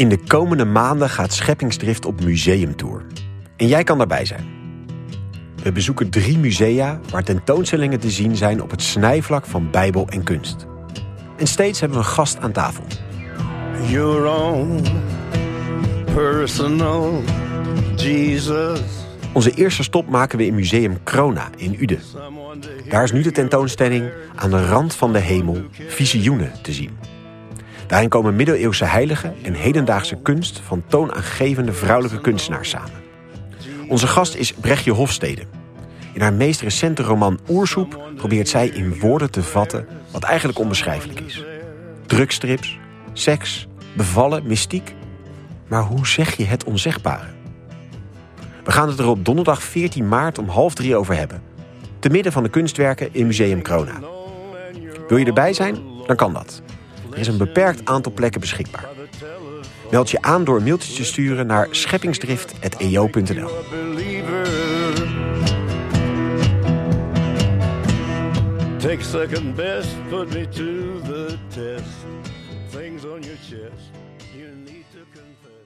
In de komende maanden gaat Scheppingsdrift op museumtour. En jij kan daarbij zijn. We bezoeken drie musea waar tentoonstellingen te zien zijn op het snijvlak van Bijbel en kunst. En steeds hebben we een gast aan tafel. Your own personal Jesus. Onze eerste stop maken we in Museum Krona in Uden. Daar is nu de tentoonstelling Aan de rand van de hemel visioenen te zien. Daarin komen middeleeuwse heiligen en hedendaagse kunst van toonaangevende vrouwelijke kunstenaars samen. Onze gast is Brechtje Hofstede. In haar meest recente roman Oersoep probeert zij in woorden te vatten wat eigenlijk onbeschrijfelijk is. Drugstrips, seks, bevallen, mystiek. Maar hoe zeg je het onzegbare? We gaan het er op donderdag 14 maart om half drie over hebben. Te midden van de kunstwerken in Museum Corona. Wil je erbij zijn? Dan kan dat. Er is een beperkt aantal plekken beschikbaar. Meld je aan door een mailtje te sturen naar scheppingsdrift.eo.nl. Take second best, put me to the test. Things on your chest, you need to confess.